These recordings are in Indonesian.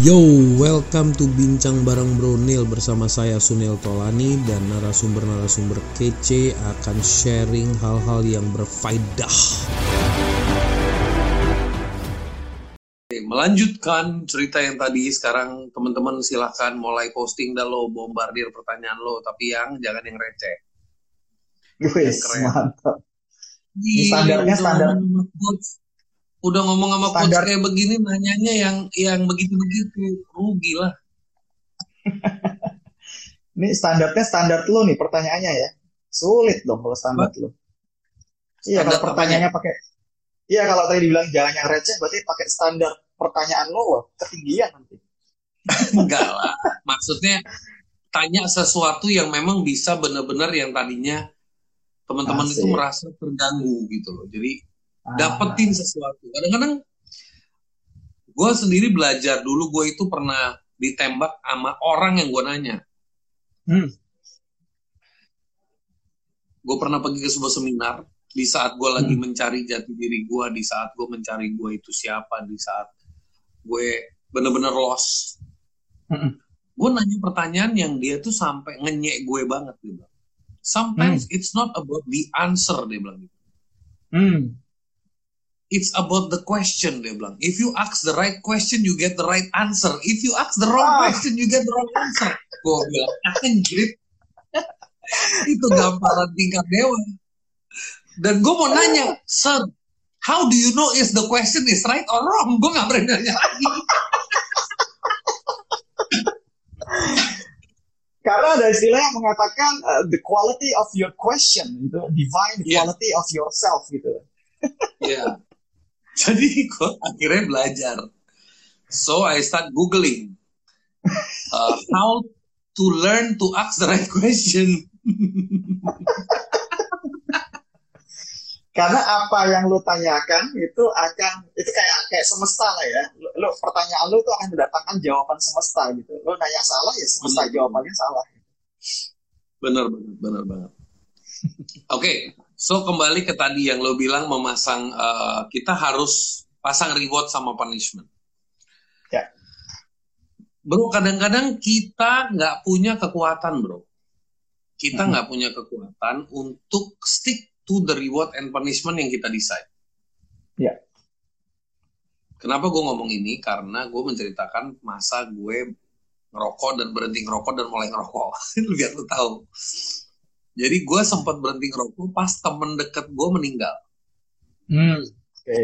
Yo, welcome to Bincang Bareng Bro Nil bersama saya Sunil Tolani dan narasumber-narasumber kece akan sharing hal-hal yang berfaedah. Melanjutkan cerita yang tadi, sekarang teman-teman silahkan mulai posting dah lo, bombardir pertanyaan lo, tapi yang jangan yang receh. Keren. mantap. Ini standarnya standar. Udah ngomong sama coach Standar. kayak begini, nanyanya yang yang begitu-begitu, rugi lah. Ini standarnya standar lo nih pertanyaannya ya. Sulit dong kalau standar lo. Iya kalau pertanyaannya pakai Iya kalau tadi dibilang jangan yang receh berarti pakai standar pertanyaan lo wah, ketinggian nanti. Enggak lah. Maksudnya tanya sesuatu yang memang bisa benar-benar yang tadinya teman-teman itu merasa terganggu gitu loh. Jadi dapetin sesuatu. Kadang-kadang gue sendiri belajar dulu gue itu pernah ditembak sama orang yang gue nanya. Hmm. Gue pernah pergi ke sebuah seminar di saat gue lagi Hmm. mencari jati diri gue, di saat gue mencari gue itu siapa, di saat gue bener-bener lost. Mm-mm. gue nanya pertanyaan yang dia tuh sampai ngenyek gue banget dia bilang. Sometimes it's not about the answer dia bilang gitu. Hmm. It's about the question dia bilang. If you ask the right question you get the right answer. If you ask the wrong Ah. question you get the wrong answer. Gue bilang anjir. Itu gamparan tingkat dewa. Dan gue mau nanya, sir, how do you know if the question is right or wrong? Gue gak berani nanya lagi. Karena ada istilah yang mengatakan uh, the quality of your question gitu, divine Iya. quality of yourself gitu. Ya. Jadi gue akhirnya belajar. So I start googling uh, how to learn to ask the right question. Karena apa yang lo tanyakan itu akan itu kayak kayak semesta lah ya. Lo, lo- pertanyaan lo itu akan mendatangkan jawaban semesta gitu. Lo nanya salah ya semesta jawabannya salah. Bener bener bener banget. Oke, so kembali ke tadi yang lo bilang memasang uh, kita harus pasang reward sama punishment. Ya. Bro, kadang-kadang kita nggak punya kekuatan, bro. Kita Mhm. nggak punya kekuatan untuk stick to the reward and punishment yang kita decide. Ya. Kenapa gue ngomong ini? Karena gue menceritakan masa gue ngerokok dan berhenti ngerokok dan mulai ngerokok. Lu Biar lu tahu. Jadi gue sempat berhenti ngerokok pas temen deket gue meninggal. Hmm. Oke.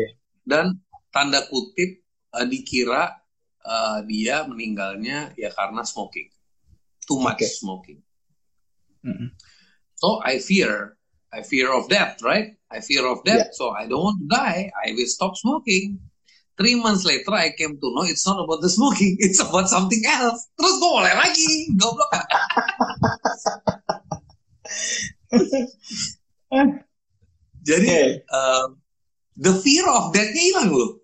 Dan tanda kutip eh, dikira eh, dia meninggalnya ya karena smoking. Too much Oke. smoking. Mm-mm. So I fear, I fear of death, right? I fear of death, so I don't want to die. I will stop smoking. Three months later, I came to know it's not about the smoking, it's about something else. Terus gue mulai lagi, goblok. Jadi um, the fear of death-nya hilang loh.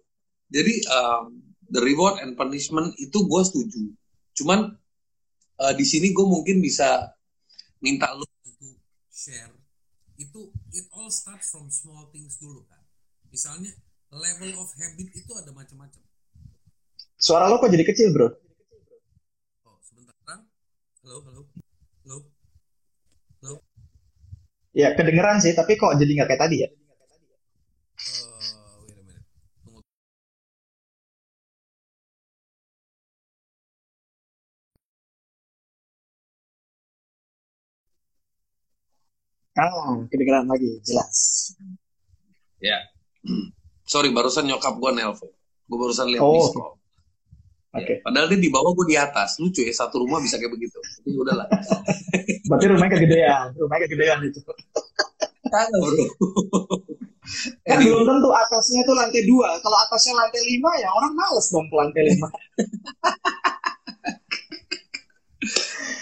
Jadi um, the reward and punishment itu gue setuju. Cuman uh, di sini gue mungkin bisa minta lu untuk share itu it all starts from small things dulu kan. Misalnya level of habit itu ada macam-macam. Suara lo kok jadi kecil bro? Oh sebentar. Halo halo halo. Ya kedengeran sih, tapi kok jadi nggak kayak tadi ya? Ah, kedengeran lagi, jelas. Ya. Sorry, barusan nyokap gue nelpon. Gue barusan lihat Oh, miss call. Oke. Ya, padahal dia di bawah, gue di atas. Lucu ya, satu rumah bisa kayak begitu. Tapi udahlah. Berarti rumahnya kegedean, rumahnya kegedean itu. Kagak bro. Kan Anyway, belum tentu atasnya itu lantai dua. Kalau atasnya lantai lima ya orang males dong ke lantai lima.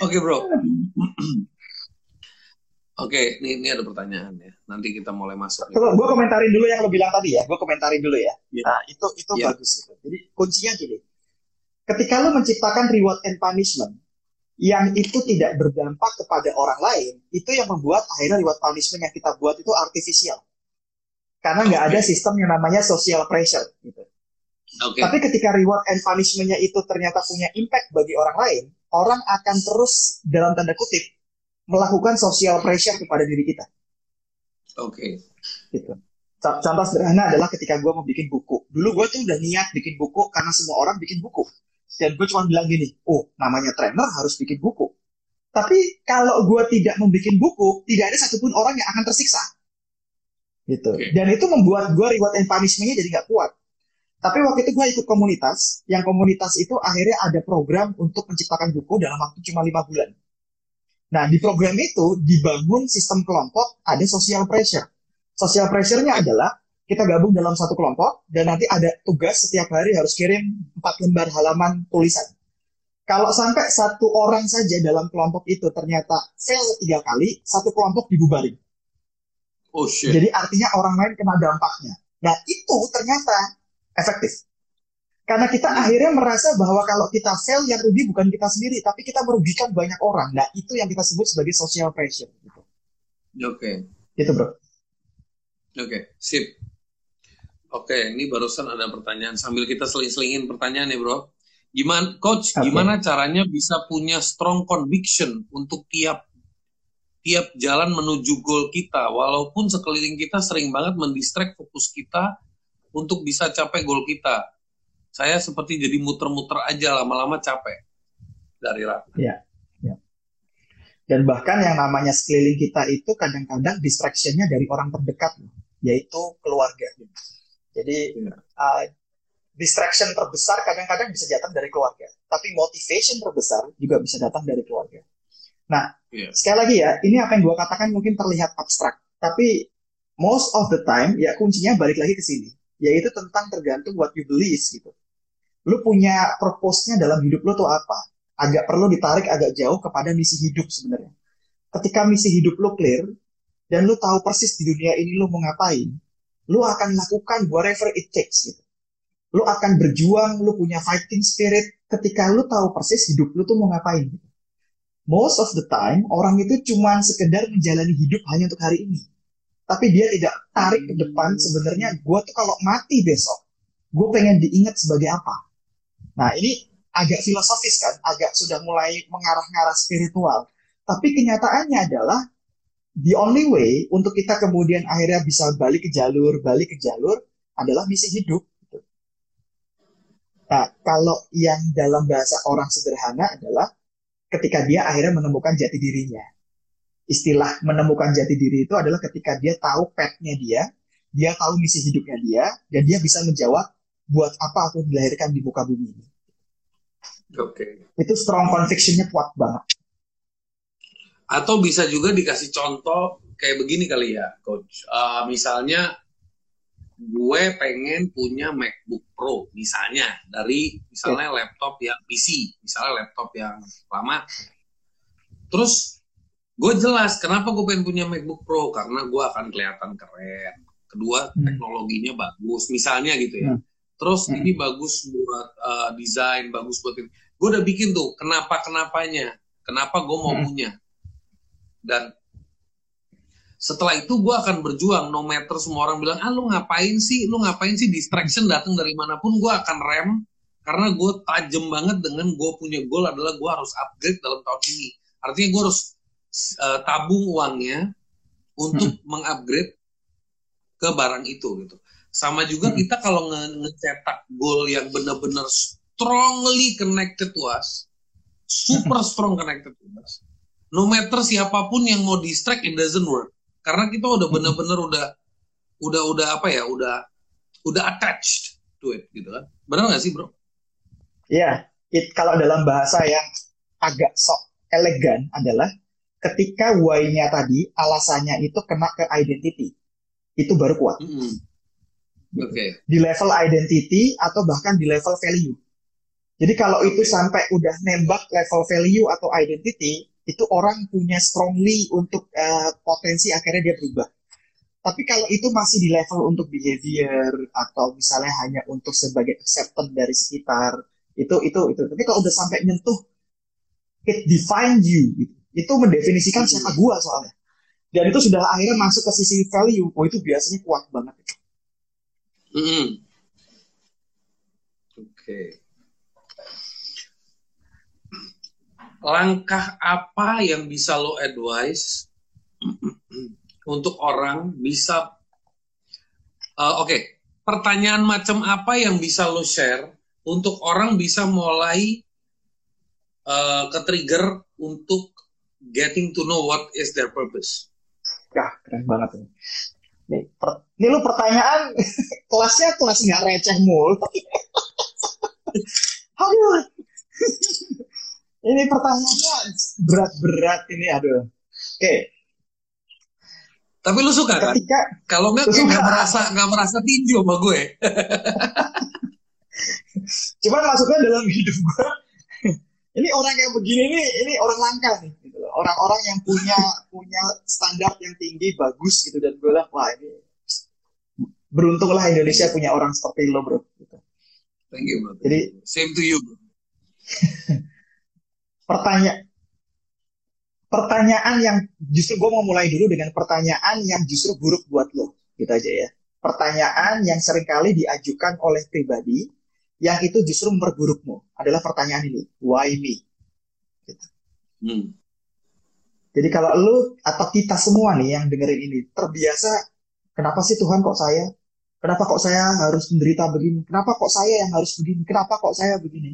Oke bro. Oke, ini, ini ada pertanyaan ya. Nanti kita mulai masuk. Coba gue komentarin dulu yang lo bilang tadi ya. Gue komentarin dulu ya. Iya. Nah itu itu Iya. bagus itu. Jadi kuncinya gini. Ketika lo menciptakan reward and punishment yang itu tidak berdampak kepada orang lain, itu yang membuat akhirnya reward punishment yang kita buat itu artificial. Karena nggak Oke. ada sistem yang namanya social pressure gitu. Okay. Tapi ketika reward and punishment-nya itu ternyata punya impact bagi orang lain, orang akan terus dalam tanda kutip melakukan social pressure kepada diri kita. Oke. Okay. Gitu. Contoh sederhana adalah ketika gue mau bikin buku. Dulu gue tuh udah niat bikin buku karena semua orang bikin buku. Dan gue cuma bilang gini, oh namanya trainer harus bikin buku. Tapi kalau gue tidak membuat buku, tidak ada satupun orang yang akan tersiksa. Gitu. Okay. Dan itu membuat gue reward and punishment-nya jadi gak kuat. Tapi waktu itu gue ikut komunitas, yang komunitas itu akhirnya ada program untuk menciptakan buku dalam waktu cuma lima bulan. Nah, di program itu dibangun sistem kelompok, ada social pressure. Social pressure-nya adalah kita gabung dalam satu kelompok dan nanti ada tugas setiap hari harus kirim empat lembar halaman tulisan. Kalau sampai satu orang saja dalam kelompok itu ternyata fail tiga kali, satu kelompok dibubarin. Oh shit. Jadi artinya orang lain kena dampaknya. Nah itu ternyata efektif. Karena kita akhirnya merasa bahwa kalau kita fail yang rugi bukan kita sendiri, tapi kita merugikan banyak orang. Nah itu yang kita sebut sebagai social pressure. Gitu. Oke. Okay. Gitu bro. Oke, okay, sip. Oke, ini barusan ada pertanyaan sambil kita seling-selingin pertanyaan nih bro. Gimana, coach? Okay. Gimana caranya bisa punya strong conviction untuk tiap tiap jalan menuju goal kita, walaupun sekeliling kita sering banget mendistract fokus kita untuk bisa capai goal kita. Saya seperti jadi muter-muter aja lama-lama capek dari rapi. Ya, ya. Dan bahkan yang namanya sekeliling kita itu kadang-kadang distractionnya dari orang terdekat, yaitu keluarga. Jadi ya. uh, distraction terbesar kadang-kadang bisa datang dari keluarga, tapi motivation terbesar juga bisa datang dari keluarga. Nah, ya. sekali lagi ya, ini apa yang gue katakan mungkin terlihat abstrak, tapi most of the time ya kuncinya balik lagi ke sini yaitu tentang tergantung what you believe gitu. Lu punya purpose-nya dalam hidup lu tuh apa? Agak perlu ditarik agak jauh kepada misi hidup sebenarnya. Ketika misi hidup lu clear dan lu tahu persis di dunia ini lu mau ngapain, lu akan lakukan whatever it takes gitu. Lu akan berjuang, lu punya fighting spirit ketika lu tahu persis hidup lu tuh mau ngapain gitu. Most of the time orang itu cuma sekedar menjalani hidup hanya untuk hari ini tapi dia tidak tarik ke depan sebenarnya gue tuh kalau mati besok gue pengen diingat sebagai apa nah ini agak filosofis kan agak sudah mulai mengarah-ngarah spiritual tapi kenyataannya adalah the only way untuk kita kemudian akhirnya bisa balik ke jalur balik ke jalur adalah misi hidup nah kalau yang dalam bahasa orang sederhana adalah ketika dia akhirnya menemukan jati dirinya istilah menemukan jati diri itu adalah ketika dia tahu petnya dia, dia tahu misi hidupnya dia, dan dia bisa menjawab buat apa aku dilahirkan di muka bumi ini. Oke. Okay. Itu strong convictionnya kuat banget. Atau bisa juga dikasih contoh kayak begini kali ya, coach. Uh, misalnya gue pengen punya MacBook Pro misalnya dari misalnya okay. laptop yang PC, misalnya laptop yang lama. Terus gue jelas kenapa gue pengen punya MacBook Pro karena gue akan kelihatan keren kedua hmm. teknologinya bagus misalnya gitu ya hmm. terus hmm. ini bagus buat uh, desain bagus buat ini gue udah bikin tuh kenapa kenapanya kenapa gue mau hmm. punya dan setelah itu gue akan berjuang no matter semua orang bilang ah lu ngapain sih lu ngapain sih distraction datang dari mana pun gue akan rem karena gue tajem banget dengan gue punya goal adalah gue harus upgrade dalam tahun ini artinya gue harus uh, tabung uangnya untuk hmm. mengupgrade ke barang itu gitu. Sama juga hmm. kita kalau nge ngecetak goal yang benar-benar strongly connected to us, super strong connected to us. No matter siapa pun yang mau distract, it doesn't work. Karena kita udah hmm. benar-benar udah udah udah apa ya, udah udah attached to it gitu kan. Benar nggak sih, Bro? Iya, yeah, kalau dalam bahasa yang agak sok elegan adalah ketika why-nya tadi alasannya itu kena ke identity itu baru kuat. Mm -hmm. Oke. Okay. Di level identity atau bahkan di level value. Jadi kalau okay. itu sampai udah nembak level value atau identity, itu orang punya strongly untuk uh, potensi akhirnya dia berubah. Tapi kalau itu masih di level untuk behavior atau misalnya hanya untuk sebagai acceptance dari sekitar, itu itu itu. Tapi kalau udah sampai nyentuh it define you gitu itu mendefinisikan hmm. siapa gua soalnya dan itu sudah akhirnya masuk ke sisi value oh itu biasanya kuat banget mm -hmm. Oke. Langkah apa yang bisa lo advice untuk orang bisa uh, oke okay. pertanyaan macam apa yang bisa lo share untuk orang bisa mulai uh, ke trigger untuk getting to know what is their purpose. Ya keren banget ini. Nih, per, ini lo pertanyaan kelasnya kelas nggak receh mul. Aduh. ini pertanyaannya berat-berat ini aduh. Oke. Okay. Tapi lu suka kan? Ketika, Kalau nggak nggak merasa nggak merasa tinju sama gue. Cuman masuknya dalam hidup gue. ini orang yang begini nih, ini orang langka nih. Gitu Orang-orang yang punya punya standar yang tinggi, bagus gitu dan gue bilang wah ini beruntunglah Indonesia punya orang seperti lo bro. Gitu. Thank you bro. Jadi same to you. Bro. Pertanyaan pertanyaan yang justru gue mau mulai dulu dengan pertanyaan yang justru buruk buat lo. Gitu aja ya. Pertanyaan yang sering kali diajukan oleh pribadi yang itu justru memperburukmu adalah pertanyaan ini. Why me? Gitu. hmm. jadi kalau lo atau kita semua nih yang dengerin ini terbiasa kenapa sih Tuhan kok saya? Kenapa kok saya harus menderita begini? Kenapa kok saya yang harus begini? Kenapa kok saya begini?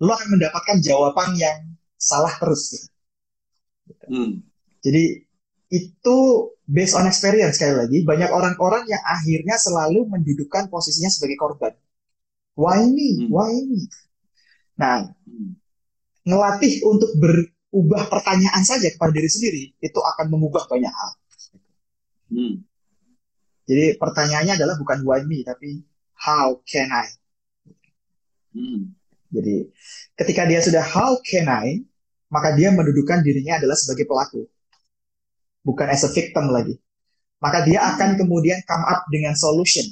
Lo akan mendapatkan jawaban yang salah terus gitu Hmm. Jadi itu based on experience sekali lagi banyak orang-orang yang akhirnya selalu mendudukan posisinya sebagai korban. Why me? Hmm. Why me? Nah, hmm. ngelatih untuk berubah pertanyaan saja kepada diri sendiri itu akan mengubah banyak hal. Hmm. Jadi pertanyaannya adalah bukan why me tapi how can I? Hmm. Jadi ketika dia sudah how can I, maka dia mendudukan dirinya adalah sebagai pelaku, bukan as a victim lagi. Maka dia akan kemudian come up dengan solution,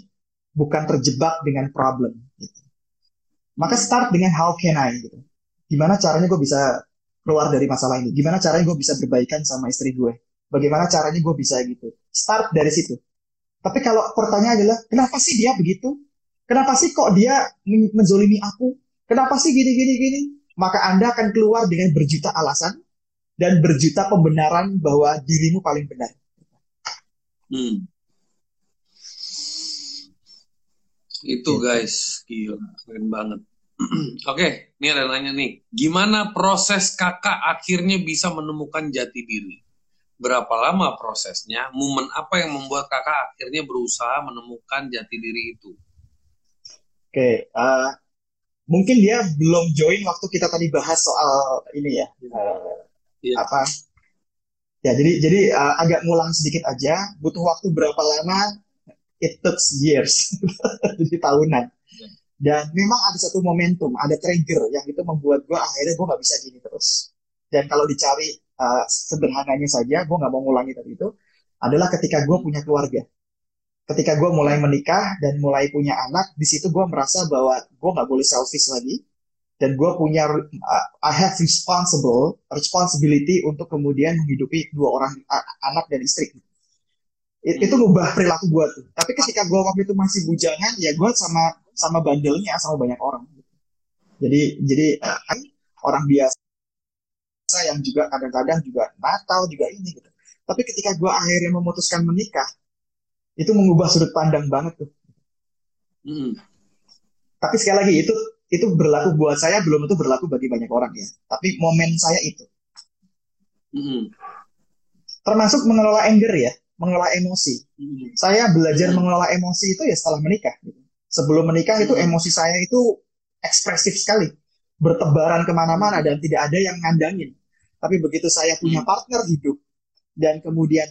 bukan terjebak dengan problem. Gitu. Maka start dengan how can I? Gitu. Gimana caranya gue bisa keluar dari masalah ini? Gimana caranya gue bisa berbaikan sama istri gue? Bagaimana caranya gue bisa gitu? Start dari situ. Tapi kalau pertanyaan adalah, kenapa sih dia begitu? Kenapa sih kok dia menzolimi aku? Kenapa sih gini, gini, gini? maka Anda akan keluar dengan berjuta alasan dan berjuta pembenaran bahwa dirimu paling benar. Hmm. Itu gitu. guys, gila, keren banget. Oke, okay, ini ada nanya nih. Gimana proses kakak akhirnya bisa menemukan jati diri? Berapa lama prosesnya? Momen apa yang membuat kakak akhirnya berusaha menemukan jati diri itu? Oke, okay, uh, mungkin dia belum join waktu kita tadi bahas soal ini ya uh, yeah. apa. Ya jadi jadi uh, agak ngulang sedikit aja. Butuh waktu berapa lama? It took years. Jadi tahunan. Iya. dan memang ada satu momentum ada trigger yang itu membuat gue akhirnya gue nggak bisa gini terus. Dan kalau dicari uh, sederhananya saja gue nggak mau ngulangi tadi itu adalah ketika gue punya keluarga ketika gue mulai menikah dan mulai punya anak, di situ gue merasa bahwa gue nggak boleh selfish lagi dan gue punya uh, I have responsible responsibility untuk kemudian menghidupi dua orang uh, anak dan istri. It, hmm. Itu ngubah perilaku gue tuh. Tapi ketika gue waktu itu masih bujangan, ya gue sama sama bandelnya sama banyak orang. Jadi jadi uh, orang biasa yang juga kadang-kadang juga Natal juga ini gitu. Tapi ketika gue akhirnya memutuskan menikah, itu mengubah sudut pandang banget tuh. Hmm. Tapi sekali lagi itu itu berlaku buat saya belum itu berlaku bagi banyak orang ya. Tapi momen saya itu. Hmm. Termasuk mengelola anger ya, mengelola emosi. Hmm. Saya belajar hmm. mengelola emosi itu ya setelah menikah. Sebelum menikah itu hmm. emosi saya itu ekspresif sekali, bertebaran ke mana-mana dan tidak ada yang ngandangin. Tapi begitu saya punya hmm. partner hidup dan kemudian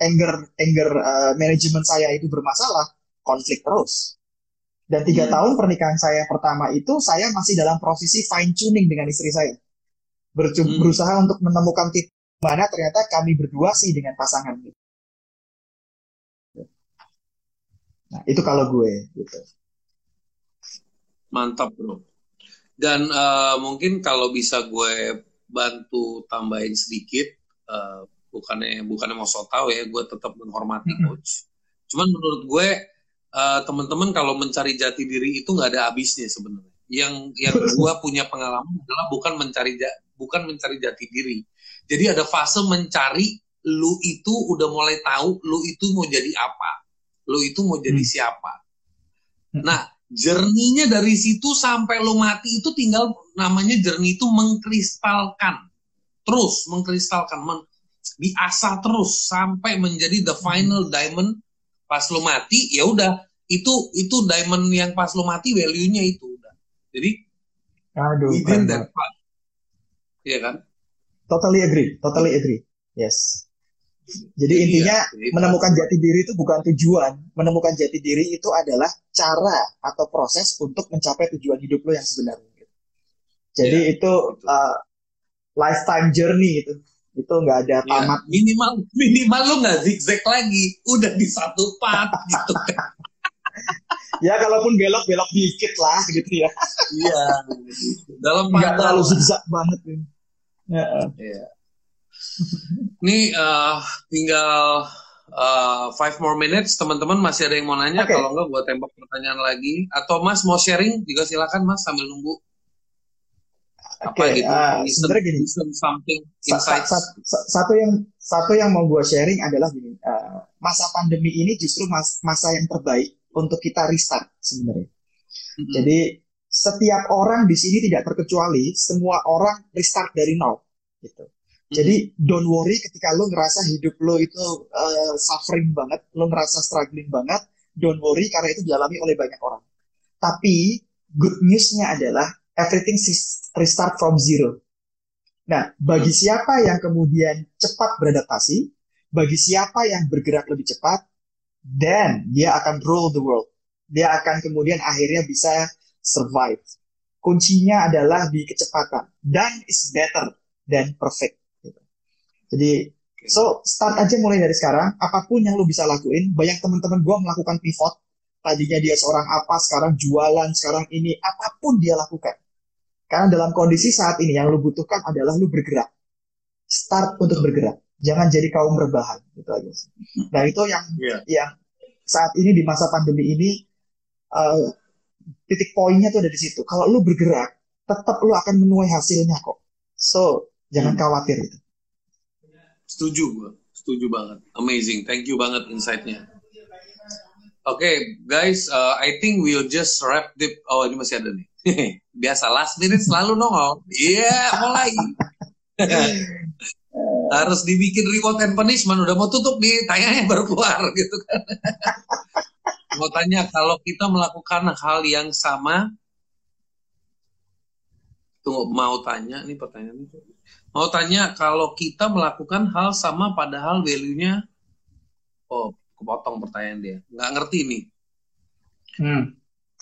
anger anger uh, manajemen saya itu bermasalah, konflik terus. Dan tiga hmm. tahun pernikahan saya pertama itu saya masih dalam posisi fine tuning dengan istri saya, Bercu hmm. berusaha untuk menemukan titik mana ternyata kami berdua sih dengan pasangan. Nah itu kalau gue gitu. Mantap bro. Dan uh, mungkin kalau bisa gue bantu tambahin sedikit. Uh, bukannya bukannya mau so tau ya gue tetap menghormati coach cuman menurut gue uh, teman-teman kalau mencari jati diri itu nggak ada habisnya sebenarnya yang yang gua punya pengalaman adalah bukan mencari bukan mencari jati diri. Jadi ada fase mencari lu itu udah mulai tahu lu itu mau jadi apa. Lu itu mau jadi hmm. siapa. Hmm. Nah, jerninya dari situ sampai lu mati itu tinggal namanya jernih itu mengkristalkan. Terus mengkristalkan, men, diasah terus sampai menjadi the final diamond pas lu mati ya udah itu itu diamond yang pas lu mati value-nya itu udah. Jadi Aduh, within that part. Iya kan? Totally agree, totally agree. Yes. Jadi iya, intinya iya, menemukan jati diri itu bukan tujuan, menemukan jati diri itu adalah cara atau proses untuk mencapai tujuan hidup lo yang sebenarnya. Jadi yeah, itu uh, lifetime journey itu, itu nggak ada iya, tamat. Yeah, minimal minimal lo nggak zigzag lagi, udah di satu path gitu kan. ya kalaupun belok belok dikit lah gitu ya. Iya. Dalam nggak terlalu zigzag banget ini. Ya. Yeah. Ini uh, tinggal uh, five more minutes. Teman-teman masih ada yang mau nanya? Okay. Kalau enggak, buat tembak pertanyaan lagi. Atau Mas mau sharing juga silakan Mas sambil nunggu. Apa okay, gitu? Uh, sebenarnya gini. something insights. Satu yang satu yang mau gue sharing adalah gini. Uh, masa pandemi ini justru mas, masa yang terbaik untuk kita restart sebenarnya. Mm -hmm. Jadi setiap orang di sini tidak terkecuali semua orang restart dari nol gitu. Jadi don't worry ketika lo ngerasa hidup lo itu uh, suffering banget, lo ngerasa struggling banget, don't worry karena itu dialami oleh banyak orang. Tapi good newsnya adalah everything restart from zero. Nah, bagi siapa yang kemudian cepat beradaptasi, bagi siapa yang bergerak lebih cepat, then dia akan rule the world. Dia akan kemudian akhirnya bisa survive. Kuncinya adalah di kecepatan. Done is better than perfect. Jadi so start aja mulai dari sekarang. Apa pun yang lo bisa lakuin. Banyak teman-teman gue melakukan pivot. Tadinya dia seorang apa, sekarang jualan, sekarang ini apa pun dia lakukan. Karena dalam kondisi saat ini yang lo butuhkan adalah lo bergerak. Start untuk bergerak. Jangan jadi kaum rebahan gitu aja. Nah itu yang yeah. yang saat ini di masa pandemi ini uh, titik poinnya tuh ada di situ. Kalau lo bergerak, tetap lo akan menuai hasilnya kok. So jangan hmm. khawatir itu. Setuju gue, setuju banget. Amazing, thank you banget insight-nya. Oke, okay, guys, uh, I think we'll just wrap the. Oh, ini masih ada nih. Biasa last minute selalu nongol. Iya, yeah, mulai. Harus dibikin reward and punishment. Udah mau tutup nih, tanya yang baru keluar gitu kan. mau tanya kalau kita melakukan hal yang sama. Tunggu, mau tanya nih pertanyaan itu mau tanya kalau kita melakukan hal sama padahal value-nya oh kepotong pertanyaan dia nggak ngerti nih hmm.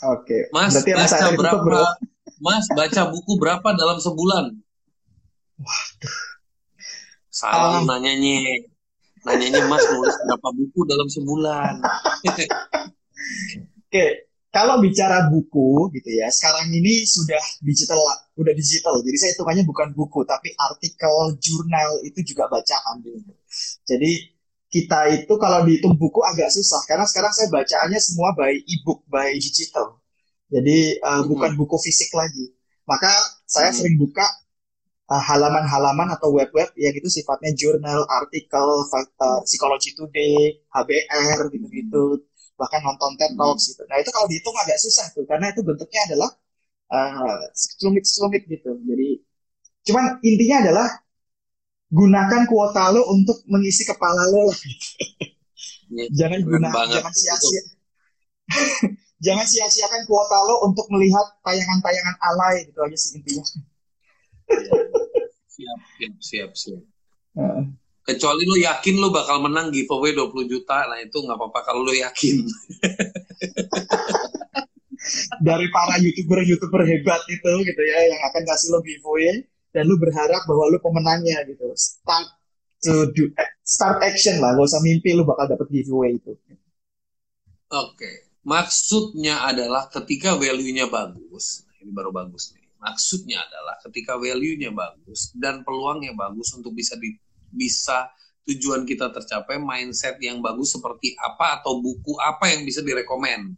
oke okay. mas Berarti baca berapa bro. mas baca buku berapa dalam sebulan waduh salah um. nanyanya nanyanya mas nulis berapa buku dalam sebulan oke okay kalau bicara buku gitu ya, sekarang ini sudah digital, udah digital. Jadi saya hitungannya bukan buku, tapi artikel, jurnal itu juga bacaan gitu. Jadi kita itu kalau dihitung buku agak susah karena sekarang saya bacaannya semua by ebook, by digital. Jadi uh, hmm. bukan buku fisik lagi. Maka saya hmm. sering buka uh, halaman-halaman atau web-web yang itu sifatnya jurnal, artikel, uh, Psychology Today, HBR gitu-gitu bahkan nonton TED Talks gitu. Nah itu kalau dihitung agak susah tuh karena itu bentuknya adalah uh, selumit-selumit gitu. Jadi cuman intinya adalah gunakan kuota lo untuk mengisi kepala lo lah. Gitu. jangan gunakan, jangan sia-sia. jangan sia-siakan kuota lo untuk melihat tayangan-tayangan alay gitu aja sih intinya. siap, siap, siap, siap. Uh kecuali lu yakin lu bakal menang giveaway 20 juta nah itu nggak apa-apa kalau lu yakin dari para youtuber-youtuber hebat itu gitu ya yang akan kasih lo giveaway dan lu berharap bahwa lu pemenangnya gitu start to do start action lah gak usah mimpi lu bakal dapet giveaway itu oke okay. maksudnya adalah ketika value-nya bagus ini baru bagus nih maksudnya adalah ketika value-nya bagus dan peluangnya bagus untuk bisa di bisa tujuan kita tercapai, mindset yang bagus seperti apa atau buku apa yang bisa direkomend?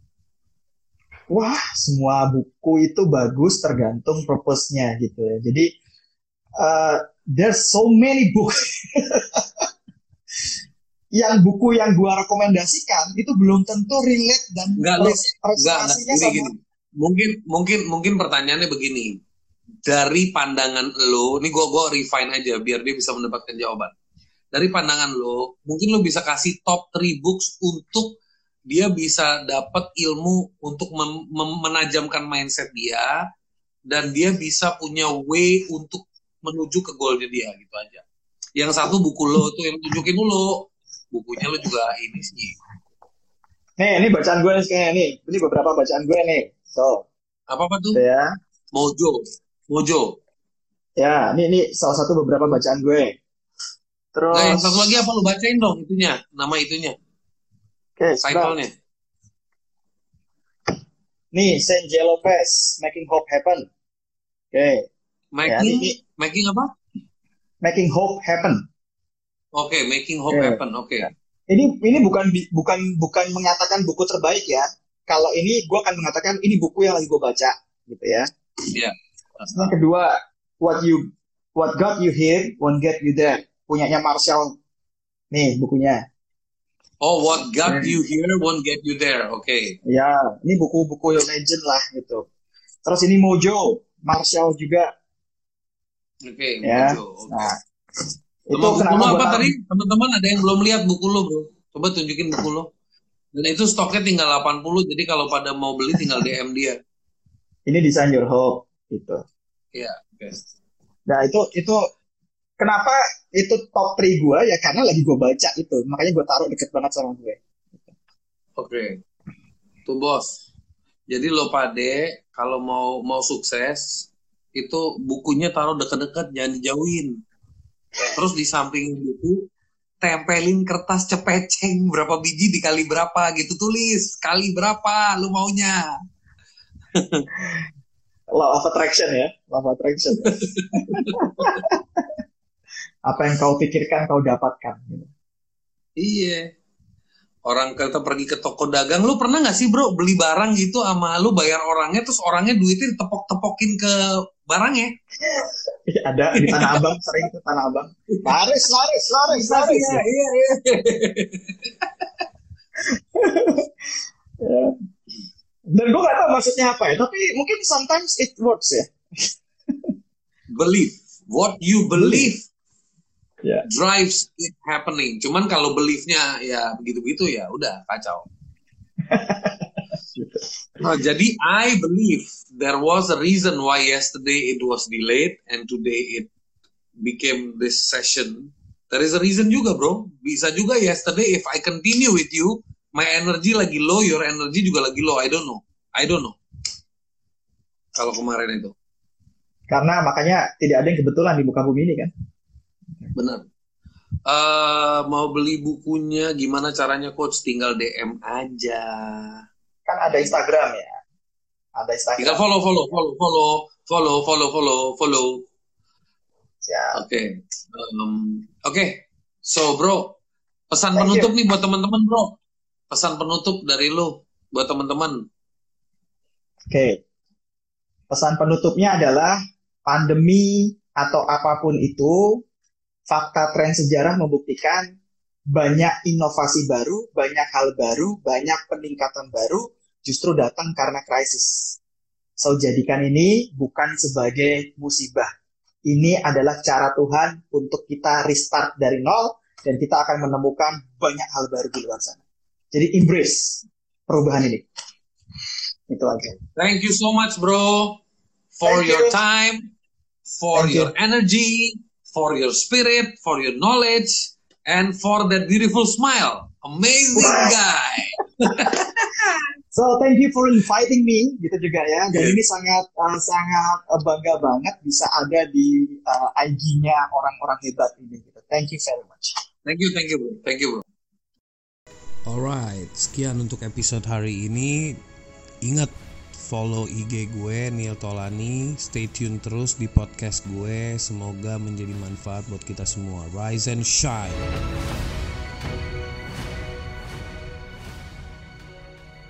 wah semua buku itu bagus tergantung purpose-nya gitu ya. Jadi uh, there's so many book yang buku yang gua rekomendasikan itu belum tentu relate dan enggak, enggak, enggak, gini, gini. Mungkin mungkin mungkin pertanyaannya begini. Dari pandangan lo, ini gua gua refine aja biar dia bisa mendapatkan jawaban. Dari pandangan lo, mungkin lo bisa kasih top 3 books untuk dia bisa dapat ilmu untuk mem- menajamkan mindset dia dan dia bisa punya way untuk menuju ke goalnya dia gitu aja. Yang satu buku lo tuh yang tunjukin dulu bukunya lo juga ini sih. Nih, ini bacaan gue nih kayaknya nih. Ini beberapa bacaan gue nih. So. Apa apa tuh? Ya. Mojo. Mojo. Ya, ini ini salah satu beberapa bacaan gue. Terus. Nah, yang satu lagi apa lu bacain dong itunya, nama itunya. Oke, okay. Nih, Saint J. Lopez, Making Hope Happen. Oke. Okay. Making, ya, ini, making apa? Making Hope Happen. Oke, okay, Making Hope okay. Happen. Oke. Okay. Ini ini bukan bukan bukan mengatakan buku terbaik ya. Kalau ini gue akan mengatakan ini buku yang lagi gue baca, gitu ya. Iya. Yeah. Yang kedua, what you what got you here won't get you there. Punyanya Marshall. Nih bukunya. Oh, what got you here won't get you there. Oke. Okay. Ya, ini buku-buku legend lah gitu. Terus ini Mojo, Marshall juga. Oke, okay, ya. Mojo. Okay. Nah, itu buku lo apa tadi? Teman-teman ada yang belum lihat buku lo, Bro. Coba tunjukin buku lo. Dan itu stoknya tinggal 80, jadi kalau pada mau beli tinggal DM dia. Ini Design Your Hope gitu. Iya, oke. Okay. Nah, itu itu kenapa itu top 3 gue ya karena lagi gue baca itu makanya gue taruh deket banget sama gue oke okay. tuh bos jadi lo pade kalau mau mau sukses itu bukunya taruh deket-deket jangan dijauhin terus di samping buku tempelin kertas cepeceng berapa biji dikali berapa gitu tulis kali berapa lu maunya law of attraction ya law of attraction apa yang kau pikirkan kau dapatkan. Iya. Orang kita pergi ke toko dagang, lu pernah nggak sih bro beli barang gitu sama lu bayar orangnya, terus orangnya duitnya ditepok-tepokin ke barangnya? Ada di Tanah Abang, sering itu Tanah Abang. Laris, laris, laris, laris. Iya, iya, iya. Ya. Dan gue gak tahu maksudnya apa ya, tapi mungkin sometimes it works ya. believe. What you believe yeah. drives it happening. Cuman kalau beliefnya ya begitu-begitu ya udah kacau. nah, jadi I believe there was a reason why yesterday it was delayed and today it became this session. There is a reason juga bro. Bisa juga yesterday if I continue with you, my energy lagi low, your energy juga lagi low. I don't know. I don't know. Kalau kemarin itu. Karena makanya tidak ada yang kebetulan di muka bumi ini kan. Benar. Uh, mau beli bukunya gimana caranya coach tinggal DM aja. Kan ada Instagram ya. Ada Instagram. Tinggal follow follow follow follow follow follow follow follow. Oke. Okay. Um, Oke. Okay. So bro, pesan Thank penutup you. nih buat teman-teman bro. Pesan penutup dari lo buat teman-teman. Oke. Okay. Pesan penutupnya adalah pandemi atau apa pun itu fakta tren sejarah membuktikan banyak inovasi baru, banyak hal baru, banyak peningkatan baru justru datang karena krisis. So jadikan ini bukan sebagai musibah. Ini adalah cara Tuhan untuk kita restart dari nol dan kita akan menemukan banyak hal baru di luar sana. Jadi embrace perubahan ini. Itu aja. Thank you so much bro for Thank your you. time, for Thank your you. energy, for your spirit, for your knowledge, and for that beautiful smile. Amazing guy. so thank you for inviting me, gitu juga ya. Dan yeah. ini sangat uh, sangat uh, bangga banget bisa ada di uh, IG-nya orang-orang hebat ini. Gitu. Thank you very much. Thank you, thank you, bro. Thank you, bro. Alright, sekian untuk episode hari ini. Ingat follow IG gue Neil Tolani stay tune terus di podcast gue semoga menjadi manfaat buat kita semua rise and shine